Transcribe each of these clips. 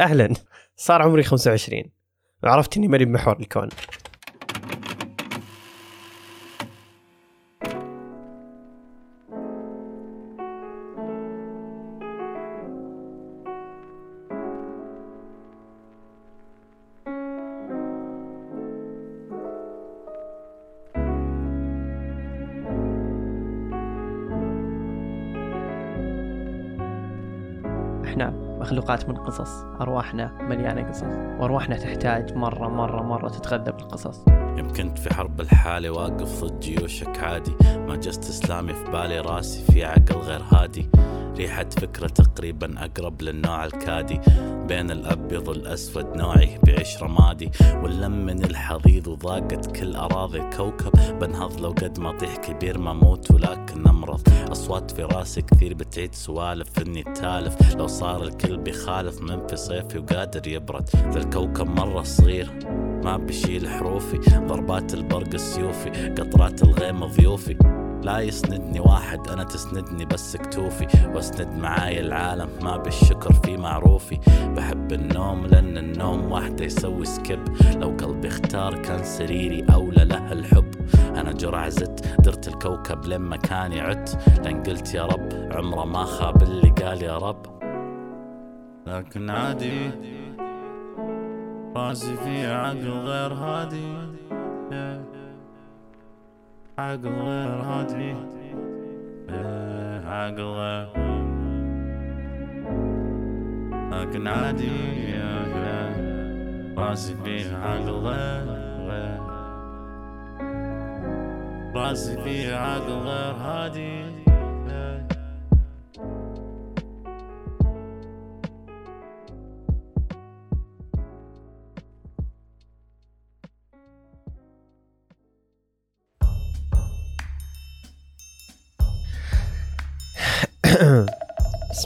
أهلا. صار عمري 25 وعرفت إني ماني بمحور الكون. مخلوقات من قصص. أرواحنا مليانة قصص. وأرواحنا تحتاج مرة مرة مرة تتغذى بالقصص. يمكن في حرب الحالة واقف ضد جيوشك عادي. ما جست إسلامي في بالي راسي في عقل غير هادي. ريحة فكرة تقريبا أقرب للنوع الكادي. بين الأبيض والأسود نوعي بعيش رمادي واللم من الحضيض وضاقت كل أراضي الكوكب. بنهض لو قد ما طيح كبير ما موت ولكن أمرض أصوات في راسي كثير بتعيد سوالف إني تالف. لو صار الكل بيخالف من في صيفي وقادر يبرد. ذا الكوكب مرة صغير ما بشيل حروفي. ضربات البرق سيوفي قطرات الغيم ضيوفي. لا يسندني واحد أنا تسندني بس كتوفي. وأسند معاي العالم ما بالشكر في معروفي. بحب النوم لأن النوم وحده يسوي skip. لو قلبي اختار كان سريري أولى له الحب. أنا جرع زدت درت الكوكب لما كان عدت. لأن قلت يا رب عمره ما خاب اللي قال يا رب. لكن عادي راسي في عقل غير هادي. عقل غير هادي لكن عادي راسي في عقل راسي في عقل هادي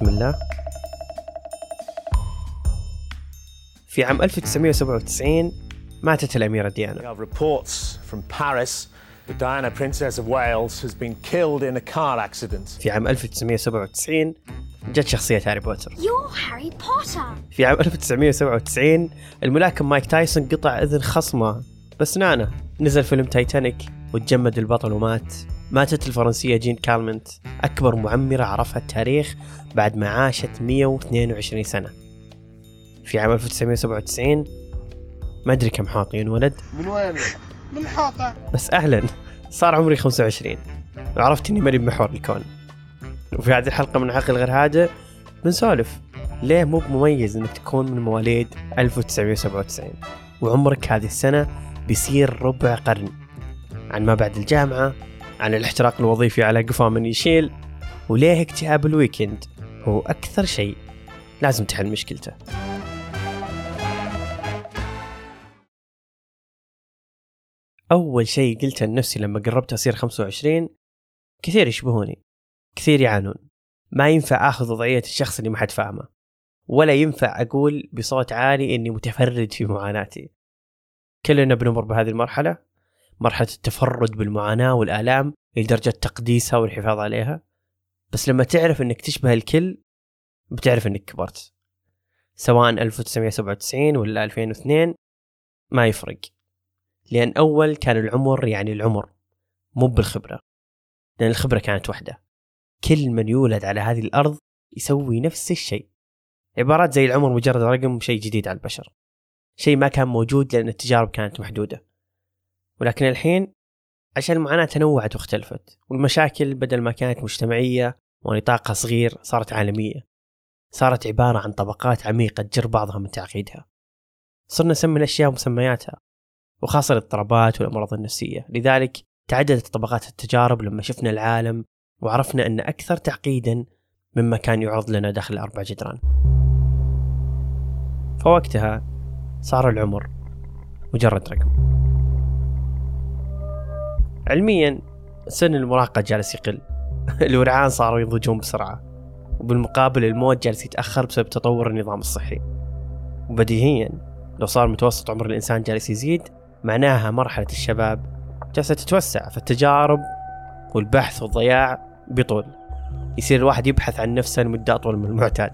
بسم الله في عام 1997 ماتت الأميرة ديانا We have reports from Paris that Diana, Princess of Wales, has been killed in a car accident. في عام 1997 جت شخصية هاري بوتر You're Harry Potter. في عام 1997 الملاكم مايك تايسون قطع أذن خصمه بسنانه نزل فيلم تايتانيك وتجمد البطل ومات ماتت الفرنسية جين كالمنت أكبر معمرة عرفها التاريخ بعد ما عاشت 122 سنة. في عام 1997 ما أدري كم حاط ينولد من وين؟ من حاطة. بس أهلا. صار عمري 25 وعرفت إني ماني بمحور الكون. وفي هذه الحلقة من عقل غير هذا بنسولف. ليه مو بمميز إنك تكون من مواليد 1997 وعمرك هذه السنة بيصير ربع قرن. عن ما بعد الجامعة عن الاحتراق الوظيفي على قفا من يشيل وليه اكتئاب الويكند هو أكثر شيء لازم تحل مشكلته. أول شيء قلته لنفسي لما قربت أصير 25 كثير يشبهوني كثير يعانون. ما ينفع آخذ وضعية الشخص اللي ما حد فاهمه ولا ينفع أقول بصوت عالي إني متفرد في معاناتي. كلنا بنمر بهذه المرحلة مرحلة التفرد بالمعاناة والآلام لدرجة تقديسها والحفاظ عليها. بس لما تعرف إنك تشبه الكل بتعرف إنك كبرت. سواء 1997 ولا 2002 ما يفرق. لأن أول كان العمر يعني العمر مو بالخبرة. لأن الخبرة كانت واحدة كل من يولد على هذه الأرض يسوي نفس الشيء. عبارات زي العمر مجرد رقم شيء جديد على البشر. شيء ما كان موجود لأن التجارب كانت محدودة. ولكن الحين عشان المعاناة تنوعت واختلفت والمشاكل بدل ما كانت مجتمعية ونطاقها صغير صارت عالمية. صارت عبارة عن طبقات عميقة تجر بعضها من تعقيدها. صرنا نسمي الأشياء مسمياتها وخاصة الاضطرابات والأمراض النفسية. لذلك تعددت طبقات التجارب لما شفنا العالم وعرفنا أن أكثر تعقيدا مما كان يعرض لنا داخل أربع جدران. فوقتها صار العمر مجرد رقم. علميا سن المراهقة جالس يقل. الورعان صاروا ينضجون بسرعة. وبالمقابل الموت جالس يتأخر بسبب تطور النظام الصحي. وبديهيا لو صار متوسط عمر الإنسان جالس يزيد معناها مرحلة الشباب جالسة تتوسع. فالتجارب والبحث والضياع بيطول. يصير الواحد يبحث عن نفسه لمدة أطول من المعتاد.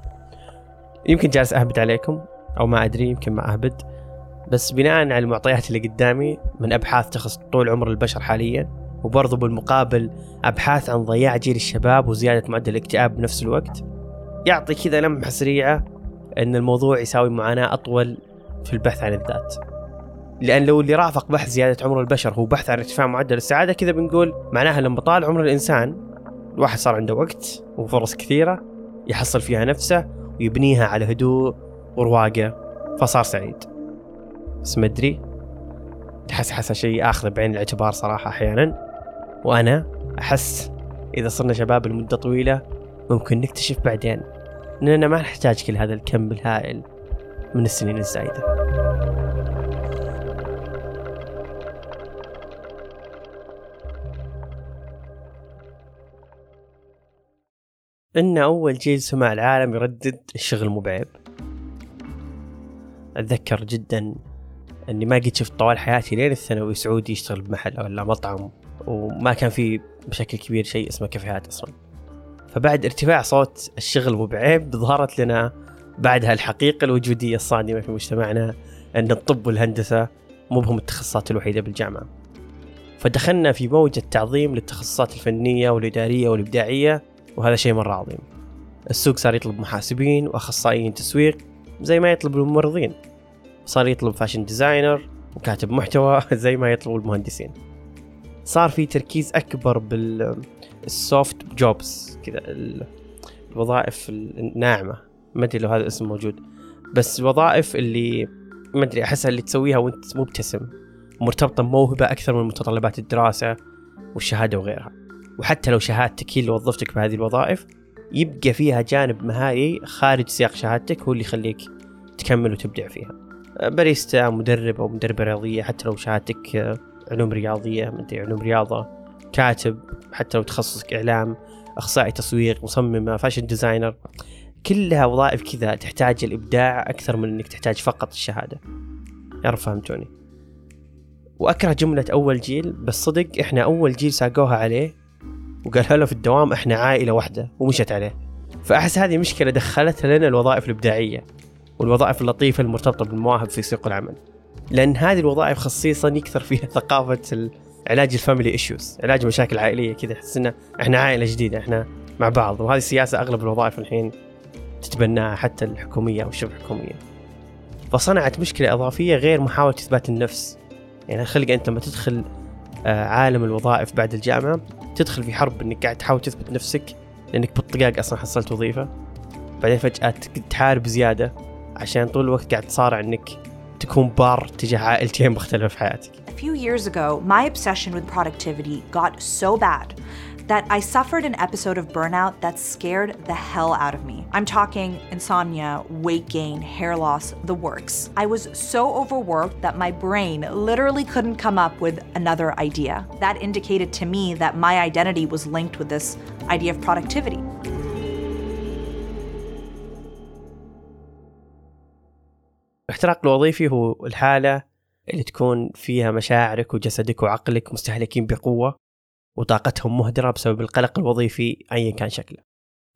يمكن جالس أهبط عليكم أو ما أدري يمكن ما أهبد. بس بناء على المعطيات اللي قدامي من أبحاث تخص طول عمر البشر حاليا وبرضه بالمقابل أبحاث عن ضياع جيل الشباب وزيادة معدل الاكتئاب بنفس الوقت يعطي كذا لمحة سريعة إن الموضوع يساوي معاناة أطول في البحث عن الذات. لأن لو اللي رافق بحث زيادة عمر البشر هو بحث عن ارتفاع معدل السعادة كذا بنقول معناها لما طال عمر الإنسان الواحد صار عنده وقت وفرص كثيرة يحصل فيها نفسه ويبنيها على هدوء ورواقة فصار سعيد. بس ما أدري. أحس حس شيء اخذه بعين الاعتبار صراحة أحيانا. وأنا أحس إذا صرنا شباب لمدة طويلة ممكن نكتشف بعدين إننا ما نحتاج كل هذا الكم الهائل من السنين الزايدة. إن أول جيل سمع العالم يردد الشغل مو بعيب. أتذكر جدا أني ما قد شفت طوال حياتي لين الثانوي سعودي يشتغل بمحل ولا مطعم وما كان في بشكل كبير شيء اسمه كافيهات أصلا. فبعد ارتفاع صوت الشغل مو بعيب ظهرت لنا بعدها الحقيقة الوجودية الصادمة في مجتمعنا أن الطب والهندسة مو بهم التخصصات الوحيدة بالجامعة. فدخلنا في موجة تعظيم للتخصصات الفنية والإدارية والإبداعية وهذا شيء مرة عظيم. السوق صار يطلب محاسبين وأخصائيين تسويق زي ما يطلب الممرضين. صار يطلب fashion designer وكاتب محتوى زي ما يطلب المهندسين. صار في تركيز أكبر بالسوفت جوبز كذا الوظائف الناعمة. ما أدري لو هذا الاسم موجود. بس الوظائف اللي ما أدري أحسها اللي تسويها وأنت مبتسم. مرتبطة بموهبة أكثر من متطلبات الدراسة والشهادة وغيرها. وحتى لو شهادتك هي اللي وظفتك بهذه الوظائف يبقى فيها جانب مهاري خارج سياق شهادتك هو اللي يخليك تكمل وتبدع فيها. باريستا مدرب أو مدربة رياضية حتى لو شهادتك علوم رياضية مدري علوم رياضة كاتب حتى لو تخصصك إعلام أخصائي تسويق مصممة fashion designer كلها وظائف كذا تحتاج الإبداع أكثر من إنك تحتاج فقط الشهادة. يا رب فهمتوني؟ وأكره جملة أول جيل بس صدق إحنا أول جيل ساقوها عليه وقالها له في الدوام إحنا عائلة واحدة ومشت عليه. فأحس هذه مشكلة دخلتها لنا الوظائف الإبداعية. والوظائف اللطيفة المرتبطة بالمواهب في سوق العمل. لأن هذه الوظائف خصيصا يكثر فيها ثقافة علاج ال family issues علاج مشاكل عائلية كذا تحس ان إحنا عائلة جديدة إحنا مع بعض. وهذه السياسة أغلب الوظائف الحين تتبناها حتى الحكومية أو الشبه حكوميه فصنعت مشكلة إضافية غير محاولة إثبات النفس. يعني خلق أنت لما تدخل آه، عالم الوظائف بعد الجامعة تدخل في حرب إنك قاعد تحاول تثبت نفسك لأنك بالطقاق أصلا حصلت وظيفة. بعدين فجأة تحارب زيادة. عشان طول الوقت قاعد تصارع انك تكون بار تجاه عائلتين مختلفه في حياتك. A few years ago, my obsession with productivity got so bad that I suffered an episode of burnout that scared the hell out of me. I'm talking insomnia, weight gain, hair loss, the works. I was so overworked that my brain literally couldn't come up with another idea. That indicated to me that my identity was linked with this idea of productivity. الاحتراق الوظيفي هو الحالة اللي تكون فيها مشاعرك وجسدك وعقلك مستهلكين بقوة وطاقتهم مهدرة بسبب القلق الوظيفي أيا كان شكله.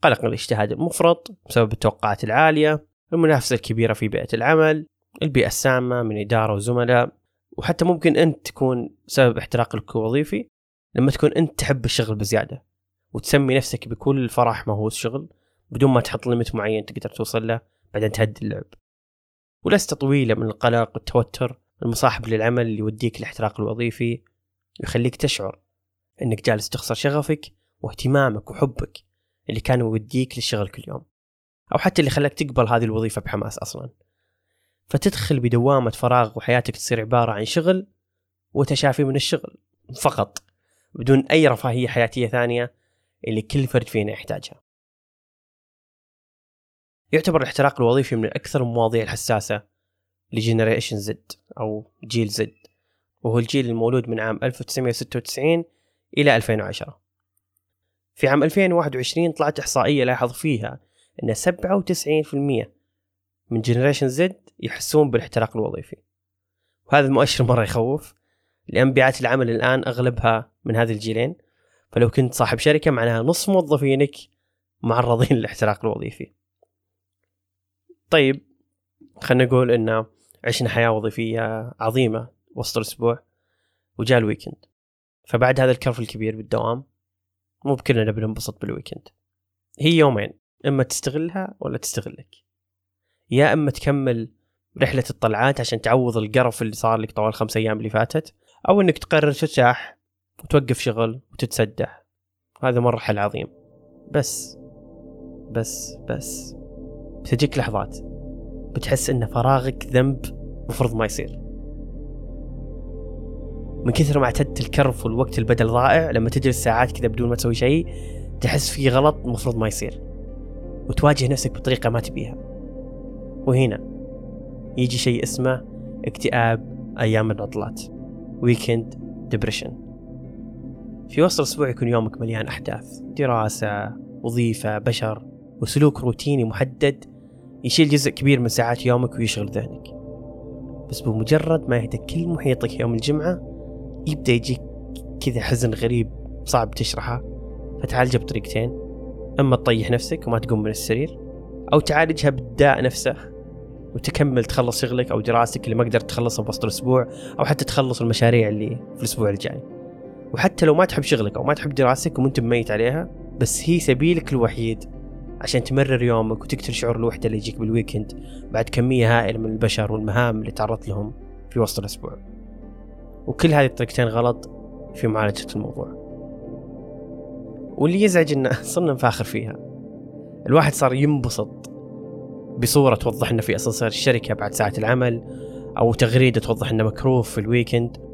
قلق الاجتهاد المفرط بسبب التوقعات العالية المنافسة الكبيرة في بيئة العمل البيئة السامة من إدارة وزملاء وحتى ممكن أنت تكون سبب احتراقك الوظيفي لما تكون أنت تحب الشغل بزيادة وتسمي نفسك بكل فرح ما هو الشغل بدون ما تحط ليمت معين تقدر توصل له بعدين تهدي اللعب. ولست طويلة من القلق والتوتر المصاحب للعمل اللي يوديك الاحتراق الوظيفي ويخليك تشعر إنك جالس تخسر شغفك واهتمامك وحبك اللي كان يوديك للشغل كل يوم أو حتى اللي خلاك تقبل هذه الوظيفة بحماس أصلا. فتدخل بدوامة فراغ وحياتك تصير عبارة عن شغل وتشافي من الشغل فقط بدون أي رفاهية حياتية ثانية اللي كل فرد فينا يحتاجها. يعتبر الاحتراق الوظيفي من أكثر المواضيع الحساسة ل Generation Z أو جيل زد وهو الجيل المولود من عام 1996 إلى 2010 في عام 2021 طلعت إحصائية لاحظ فيها أن 97% من Generation Z يحسون بالاحتراق الوظيفي. وهذا المؤشر مرة يخوف لأن بيئات العمل الآن أغلبها من هذه الجيلين. فلو كنت صاحب شركة معناها نصف موظفينك معرضين للاحتراق الوظيفي. طيب خلينا نقول إن عشنا حياة وظيفية عظيمة وسط الأسبوع وجاء ال weekend فبعد هذا الكرف الكبير بالدوام مو بكلنا بننبسط بال weekend هي يومين إما تستغلها ولا تستغلك. يا إما تكمل رحلة الطلعات عشان تعوض القرف اللي صار لك طوال الخمس أيام اللي فاتت أو إنك تقرر ترتاح وتوقف شغل وتتسدح. هذا مرة حل عظيم. بس بس بس. بتجيك لحظات بتحس إن فراغك ذنب مفروض ما يصير. من كثر ما اعتدت الكرف والوقت البدل ضائع لما تجلس ساعات كذا بدون ما تسوي شيء تحس في غلط مفروض ما يصير. وتواجه نفسك بطريقة ما تبيها. وهنا يجي شيء اسمه اكتئاب أيام العطلات. weekend depression في وسط الأسبوع يكون يومك مليان أحداث. دراسة وظيفة بشر وسلوك روتيني محدد يشيل جزء كبير من ساعات يومك ويشغل ذهنك. بس بمجرد ما يهدى كل محيطك يوم الجمعة يبدأ يجيك كذا حزن غريب صعب تشرحه. فتعالجه بطريقتين. أما تطيح نفسك وما تقوم من السرير أو تعالجها بالداء نفسه وتكمل تخلص شغلك أو دراستك اللي ما قدرت تخلصها بوسط الأسبوع أو حتى تخلص المشاريع اللي في الأسبوع الجاي. وحتى لو ما تحب شغلك أو ما تحب دراستك ومنت مميت عليها بس هي سبيلك الوحيد. عشان تمرر يومك وتقتل شعور الوحدة اللي يجيك بال weekend بعد كمية هائلة من البشر والمهام اللي تعرضت لهم في وسط الأسبوع. وكل هذه الطريقتين غلط في معالجة الموضوع. واللي يزعج انه صرنا نفاخر فيها. الواحد صار ينبسط بصورة توضح إنه في أسانسير الشركة بعد ساعة العمل أو تغريدة توضح إنه مكروف في الويكند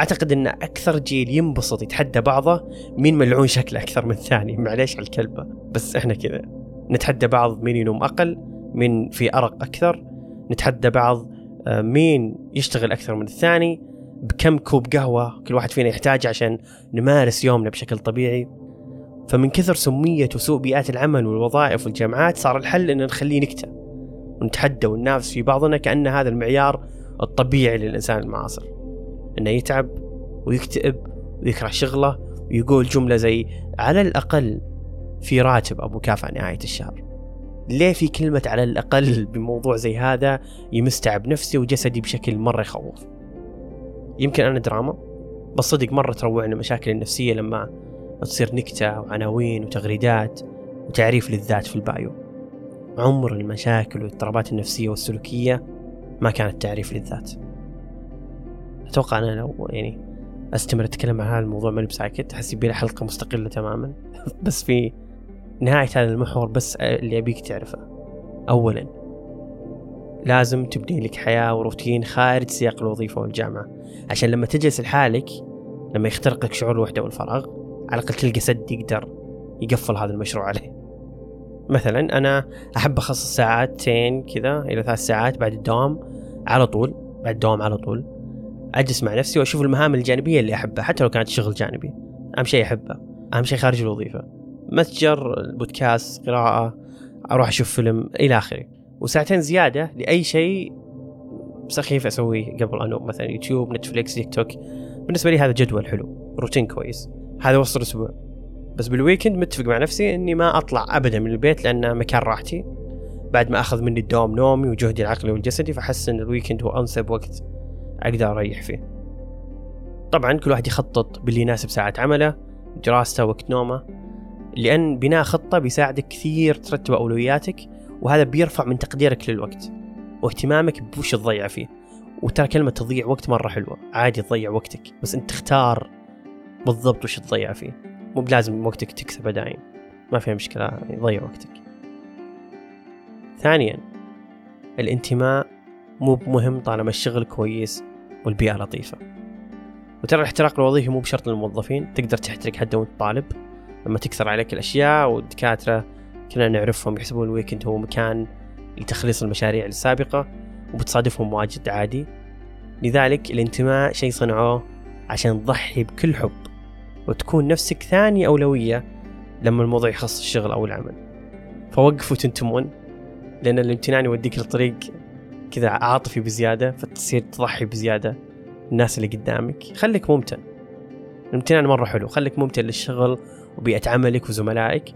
أعتقد إن أكثر جيل ينبسط يتحدى بعضه مين ملعون شكله أكثر من الثاني. معليش على الكلبة بس إحنا كذا. نتحدى بعض مين ينوم أقل مين في أرق أكثر. نتحدى بعض آه، مين يشتغل أكثر من الثاني بكم كوب قهوة كل واحد فينا يحتاج عشان نمارس يومنا بشكل طبيعي. فمن كثر سمية وسوء بيئات العمل والوظائف والجامعات صار الحل ان نخليه نكتة ونتحدى وننافس في بعضنا كأن هذا المعيار الطبيعي للإنسان المعاصر. إنه يتعب ويكتئب ويكره شغله ويقول جملة زي على الأقل في راتب أو مكافأة نهاية الشهر. ليه في كلمة على الأقل بموضوع زي هذا يمس تعب نفسي وجسدي بشكل مرة يخوف؟ يمكن أنا دراما بس صدق مرة تروعنا المشاكل النفسية لما تصير نكتة وعناوين وتغريدات وتعريف للذات في البايو. عمر المشاكل والإضطرابات النفسية والسلوكية ما كانت تعريف للذات. أتوقع أنا لو يعني أستمر أتكلم عن هذا الموضوع ماني بساكت أحس يبي حلقة مستقلة تماما. بس في نهاية هذا المحور بس اللي أبيك تعرفه. أولا لازم تبني لك حياة وروتين خارج سياق الوظيفة والجامعة. عشان لما تجلس لحالك لما يخترق لك شعور الوحدة والفراغ على الأقل تلقى سد يقدر يقفل هذا المشروع عليه. مثلا أنا أحب أخصص ساعتين كذا إلى ثلاث ساعات بعد الدوام على طول. بعد الدوام على طول. أجلس مع نفسي وأشوف المهام الجانبية اللي أحبها حتى لو كانت شغل جانبي. أهم شيء أحبه أهم شيء خارج الوظيفة. متجر بودكاست قراءة أروح أشوف فيلم إلى آخره. وساعتين زيادة لأي شيء سخيف أسويه قبل النوم مثلا يوتيوب نتفليكس تيك توك. بالنسبة لي هذا جدول حلو روتين كويس. هذا وسط الأسبوع. بس بال weekend متفق مع نفسي إني ما أطلع ابدا من البيت لأنه مكان راحتي. بعد ما أخذ مني الدوام نومي وجهدي العقلي والجسدي فحس إن ال weekend هو أنسب وقت أقدر أريح فيه. طبعا كل واحد يخطط باللي يناسب ساعات عمله دراسته وقت نومه لأن بناء خطة بيساعدك كثير ترتب أولوياتك وهذا بيرفع من تقديرك للوقت واهتمامك بوش تضيع فيه. وترى كلمة تضيع وقت مرة حلوة عادي تضيع وقتك بس أنت تختار بالضبط وش تضيع فيه. مو بلازم وقتك تكسبه دايم ما فيها مشكلة يعني ضيع وقتك. ثانيا الانتماء مو مهم طالما الشغل كويس والبيئة لطيفة. وترى الاحتراق الوظيفي مو بشرط للموظفين تقدر تحترق حتى وانت طالب. لما تكثر عليك الأشياء والدكاترة كلنا نعرفهم يحسبون الويكند هو مكان لتخليص المشاريع السابقة وبتصادفهم مواجد عادي. لذلك الانتماء شيء صنعوه عشان تضحي بكل حب وتكون نفسك ثاني أولوية لما الموضوع يخص الشغل أو العمل. فوقفوا تنتمون لأن الامتنان يوديك لطريق كذا عاطفي بزيادة فتصير تضحي بزيادة الناس اللي قدامك. خليك ممتن. الامتنان مرة حلو. خليك ممتن للشغل وبيئة عملك وزملائك.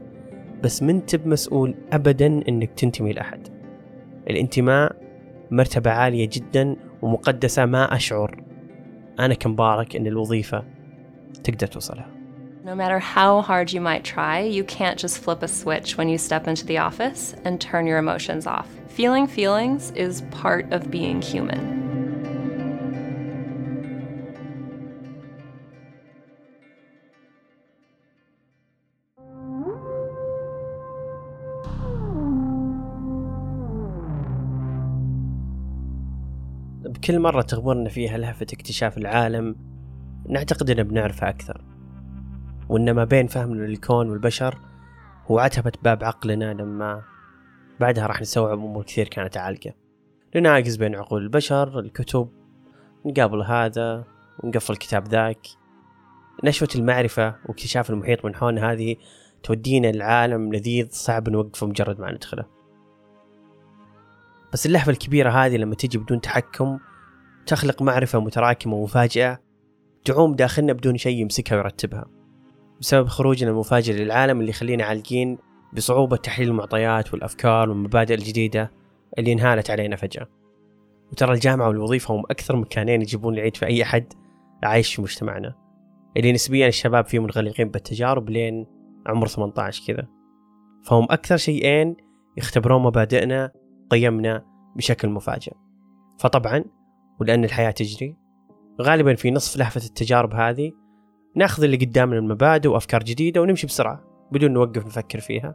بس من تب مسؤول أبدا أنك تنتمي لأحد. الانتماء مرتبة عالية جدا ومقدسة ما أشعر. أنا كمبارك أن الوظيفة تقدر توصلها. No matter how hard you might try, you can't just flip a switch when you step into the office and turn your emotions off. Feeling feelings is part of being human. بكل مرة تغمرنا فيها لهفة اكتشاف العالم نعتقد أننا بنعرفه أكثر وأن ما بين فهمنا للكون والبشر هو عتبة باب عقلنا لما بعدها راح نستوعب أمور كثير كانت عالقة. نناقز بين عقول البشر الكتب نقابل هذا ونقفل كتاب ذاك. نشوة المعرفة واكتشاف المحيط من حولنا هذه تودينا لعالم لذيذ صعب نوقفه مجرد ما ندخله. بس اللهفة الكبيرة هذه لما تجي بدون تحكم تخلق معرفة متراكمة ومفاجئة تعوم داخلنا بدون شيء يمسكها ويرتبها. بسبب خروجنا المفاجئ للعالم اللي يخلينا عالقين بصعوبة تحليل المعطيات والأفكار والمبادئ الجديدة اللي انهالت علينا فجأة. وترى الجامعة والوظيفة هم أكثر مكانين يجيبون العيد في أي أحد عايش في مجتمعنا. اللي نسبيا الشباب فيه منغلقين بالتجارب لين عمر 18 كذا. فهم أكثر شيئين يختبرون مبادئنا قيمنا بشكل مفاجئ. فطبعا ولأن الحياة تجري غالبا في نصف لهفة التجارب هذه ناخذ اللي قدامنا المبادئ وأفكار جديدة ونمشي بسرعة بدون نوقف نفكر فيها.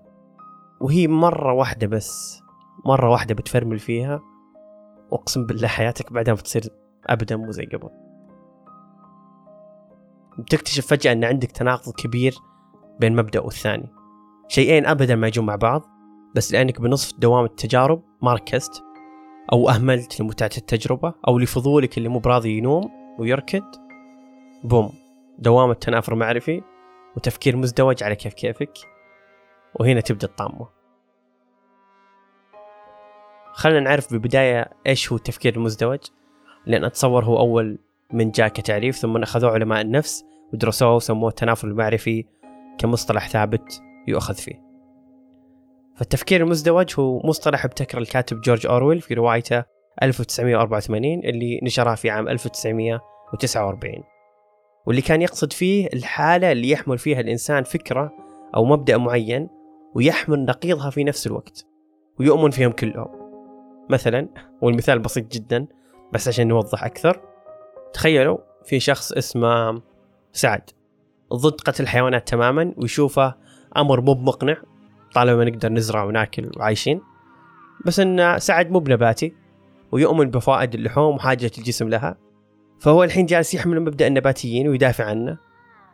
وهي مرة واحدة بس مرة واحدة بتفرمل فيها. وأقسم بالله حياتك بعدها بتصير ابدا مو زي قبل. بتكتشف فجأة إن عندك تناقض كبير بين مبدأ والثاني. شيئين ابدا ما يجون مع بعض بس لأنك بنصف دوام التجارب ما ركزت أو أهملت لمتعة التجربة أو لفضولك اللي مو براضي ينوم ويركض بوم. دوام التنافر معرفي وتفكير مزدوج على كيف كيفك. وهنا تبدأ الطامة. خلينا نعرف بالبداية إيش هو التفكير المزدوج. لأن أتصور هو أول من جاء كتعريف ثم أخذوه علماء النفس ودرسوه وسموه التنافر المعرفي كمصطلح ثابت يؤخذ فيه. فالتفكير المزدوج هو مصطلح ابتكر الكاتب جورج أورويل في روايته 1984 اللي نشرها في عام 1949 واللي كان يقصد فيه الحالة اللي يحمل فيها الإنسان فكرة أو مبدأ معين ويحمل نقيضها في نفس الوقت ويؤمن فيهم كلهم. مثلا والمثال بسيط جدا بس عشان نوضح أكثر. تخيلوا في شخص اسمه سعد. ضد قتل الحيوانات تماما ويشوفه أمر مو بمقنع طالما نقدر نزرع وناكل وعايشين. بس إن سعد مو بنباتي ويؤمن بفوائد اللحوم وحاجة الجسم لها. فهو الحين جالس يحمل مبدأ النباتيين ويدافع عنه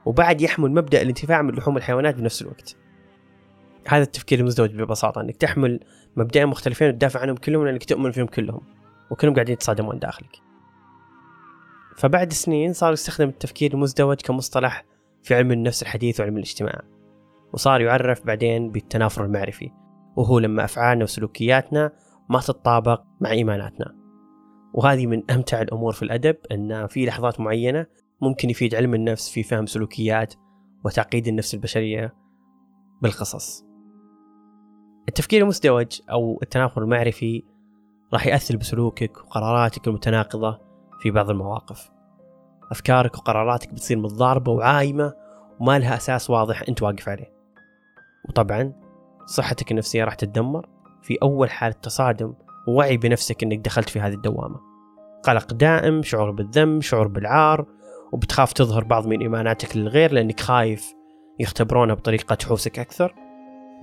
وبعد يحمل مبدأ الانتفاع من لحوم الحيوانات بنفس الوقت. هذا التفكير المزدوج ببساطة إنك تحمل مبدئين مختلفين وتدافع عنهم كلهم لأنك تؤمن فيهم كلهم وكلهم قاعدين يتصادمون داخلك. فبعد سنين صار يستخدم التفكير المزدوج كمصطلح في علم النفس الحديث وعلم الاجتماع وصار يعرف بعدين بالتنافر المعرفي وهو لما أفعالنا وسلوكياتنا ما تتطابق مع إيماناتنا. وهذه من أمتع الأمور في الأدب أن في لحظات معينة ممكن يفيد علم النفس في فهم سلوكيات وتعقيد النفس البشرية بالقصص. التفكير المزدوج أو التنافر المعرفي راح يأثر بسلوكك وقراراتك المتناقضة في بعض المواقف. أفكارك وقراراتك بتصير متضاربة وعايمة وما لها أساس واضح أنت واقف عليه. وطبعا صحتك النفسية راح تتدمر في أول حالة تصادم ووعي بنفسك أنك دخلت في هذه الدوامة. قلق دائم شعور بالذنب شعور بالعار وبتخاف تظهر بعض من إيماناتك للغير لأنك خايف يختبرونها بطريقة تحوسك أكثر.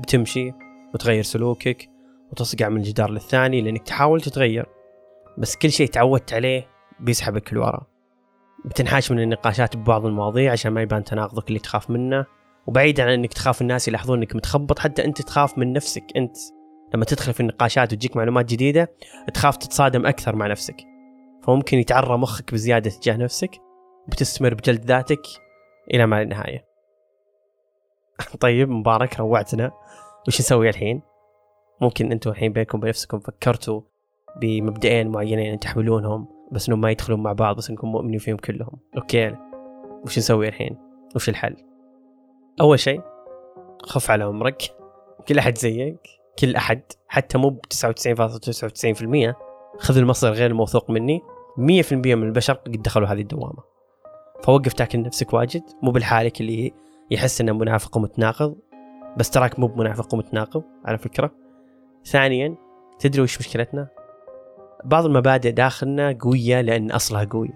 بتمشي وتغير سلوكك وتصقع من جدار للثاني لأنك تحاول تتغير. بس كل شيء تعودت عليه بيسحبك لورا. بتنحاش من النقاشات ببعض المواضيع عشان ما يبان تناقضك اللي تخاف منه. وبعيدا عن إنك تخاف الناس يلاحظون إنك متخبط حتى أنت تخاف من نفسك أنت. لما تدخل في النقاشات وتجيك معلومات جديدة تخاف تتصادم أكثر مع نفسك. فممكن يتعرى مخك بزيادة تجاه نفسك وبتستمر بجلد ذاتك إلى ما لا نهاية طيب مبارك روعتنا. وش نسوي الحين؟ ممكن أنتم الحين بينكم بنفسكم فكرتوا بمبدئين معينين تحملونهم بس إنهم ما يدخلون مع بعض بس إنكم مؤمنين فيهم كلهم. أوكي. وش نسوي الحين؟ وش الحل؟ أول شيء خف على عمرك. كل أحد زيك. كل أحد حتى مو ب 99.99% خذ المصدر غير الموثوق مني 100% من البشر قد دخلوا هذه الدوامة. فوقف تاكل نفسك واجد مو بالحالك اللي يحس إنه منافق ومتناقض بس تراك مو بمنافق ومتناقض على فكرة. ثانيا تدري وش مشكلتنا؟ بعض المبادئ داخلنا قوية لأن أصلها قوي.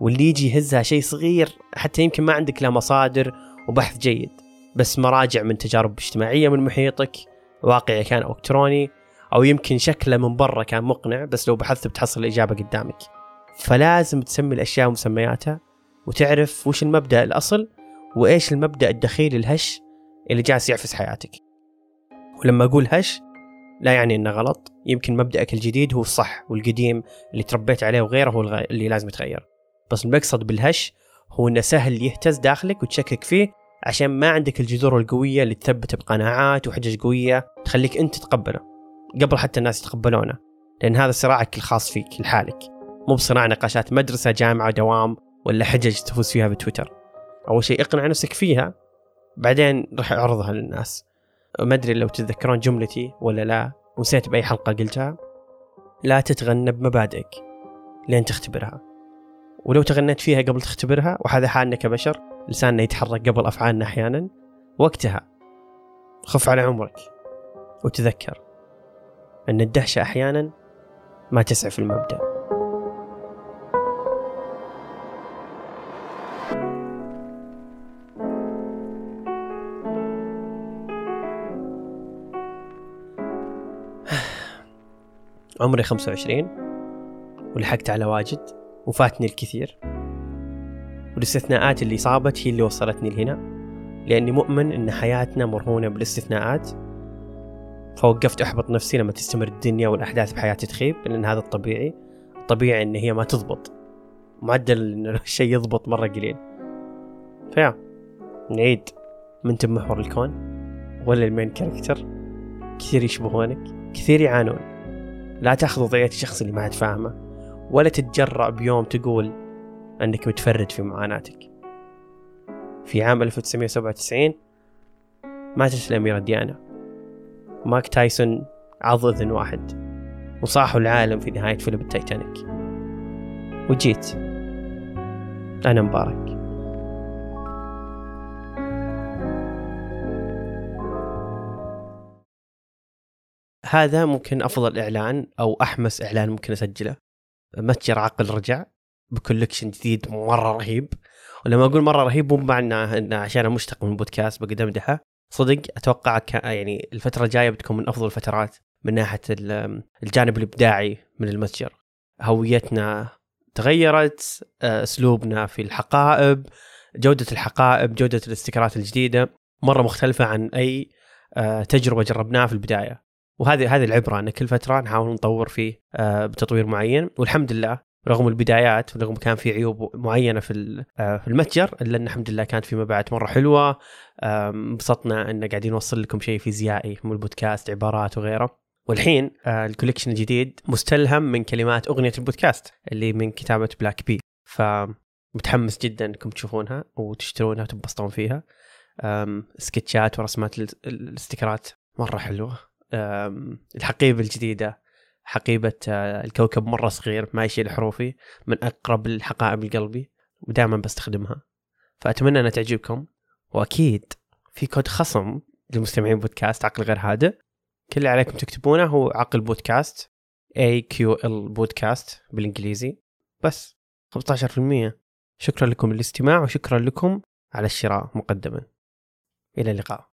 واللي يجي يهزها شيء صغير حتى يمكن ما عندك لا مصادر وبحث جيد بس مراجع من تجارب اجتماعية من محيطك واقعي كان أو إلكتروني أو يمكن شكله من برا كان مقنع بس لو بحثت بتحصل الإجابة قدامك. فلازم تسمي الأشياء مسمياتها وتعرف وش المبدأ الأصل وإيش المبدأ الدخيل الهش اللي جالس يعفس حياتك. ولما أقول هش لا يعني إنه غلط. يمكن مبدأك الجديد هو الصح والقديم اللي تربيت عليه وغيره هو اللي لازم يتغير. بس المقصد بالهش هو إنه سهل يهتز داخلك وتشكك فيه عشان ما عندك الجذور القوية اللي تثبت بقناعات وحجج قوية تخليك أنت تتقبله قبل حتى الناس يتقبلونه لأن هذا صراعك الخاص فيك لحالك. مو بصراع نقاشات مدرسة جامعة دوام ولا حجج تفوز فيها بتويتر. أول شيء اقنع نفسك فيها بعدين راح أعرضها للناس. ما أدري لو تتذكرون جملتي ولا لا ونسيت بأي حلقة قلتها. لا تتغنى بمبادئك لين تختبرها. ولو تغنيت فيها قبل تختبرها وهذا حالنا كبشر لساننا يتحرك قبل أفعالنا أحيانا وقتها خف على عمرك وتذكر أن الدهشة أحيانا ما تسعف المبدأ. عمري 25 ولحقت على واجد وفاتني الكثير. والاستثناءات اللي صابت هي اللي وصلتني لهنا لأني مؤمن أن حياتنا مرهونة بالاستثناءات. فوقفت أحبط نفسي لما تستمر الدنيا والأحداث بحياتي تخيب لأن هذا الطبيعي. الطبيعي أن هي ما تضبط. معدل أن الشيء يضبط مرة قليل. فيا نعيد. من تم محور الكون؟ ولا ال main character؟ كثير يشبهونك. كثير يعانون. لا تأخذ وضعية الشخص اللي ما عاد فاهمه. ولا تتجرأ بيوم تقول أنك متفرد في معاناتك. في عام 1997 ماتت الأميرة ديانا. مايك تايسون عض إذن واحد. وصاحوا العالم في نهاية فيلم التايتانيك. وجيت. أنا مبارك. هذا ممكن أفضل إعلان أو أحمس إعلان ممكن أسجله. متجر عقل رجع. بكولكشن جديد مرة رهيب. ولما أقول مرة رهيب مو معنى انه عشان أنا مشتق من البودكاست بقدمدها صدق أتوقع يعني الفترة الجاية بتكون من أفضل الفترات من ناحية الجانب الإبداعي من المتجر. هويتنا تغيرت أسلوبنا في الحقائب جودة الحقائب جودة الاستيكرات الجديدة مرة مختلفة عن أي آه، تجربة جربناها في البداية. وهذه هذه العبرة إن كل فترة نحاول نطور فيه آه، بتطوير معين. والحمد لله رغم البدايات ورغم كان في عيوب معينة في آه، في المتجر إلا إن الحمد لله كانت في مبيعات مرة حلوة. انبسطنا إن قاعدين نوصل لكم شيء فيزيائي من البودكاست عبارات وغيره. والحين آه، ال collection الجديد مستلهم من كلمات أغنية البودكاست اللي من كتابة بلاك بي فمتحمس جدا إنكم تشوفونها وتشترونها وتنبسطون فيها. سكتشات ورسمات الاستيكرات مرة حلوة. الحقيبة الجديدة حقيبة آه، الكوكب مرة صغير ما يشيل حروفي من أقرب الحقائب لقلبي ودائما بستخدمها. فأتمنى أنها تعجبكم. وأكيد في كود خصم لمستمعين بودكاست عقل غير هادئ. كل اللي عليكم تكتبونه هو عقل بودكاست AQL بودكاست بالإنجليزي. بس 15% شكرا لكم للاستماع وشكرا لكم على الشراء مقدما. إلى اللقاء.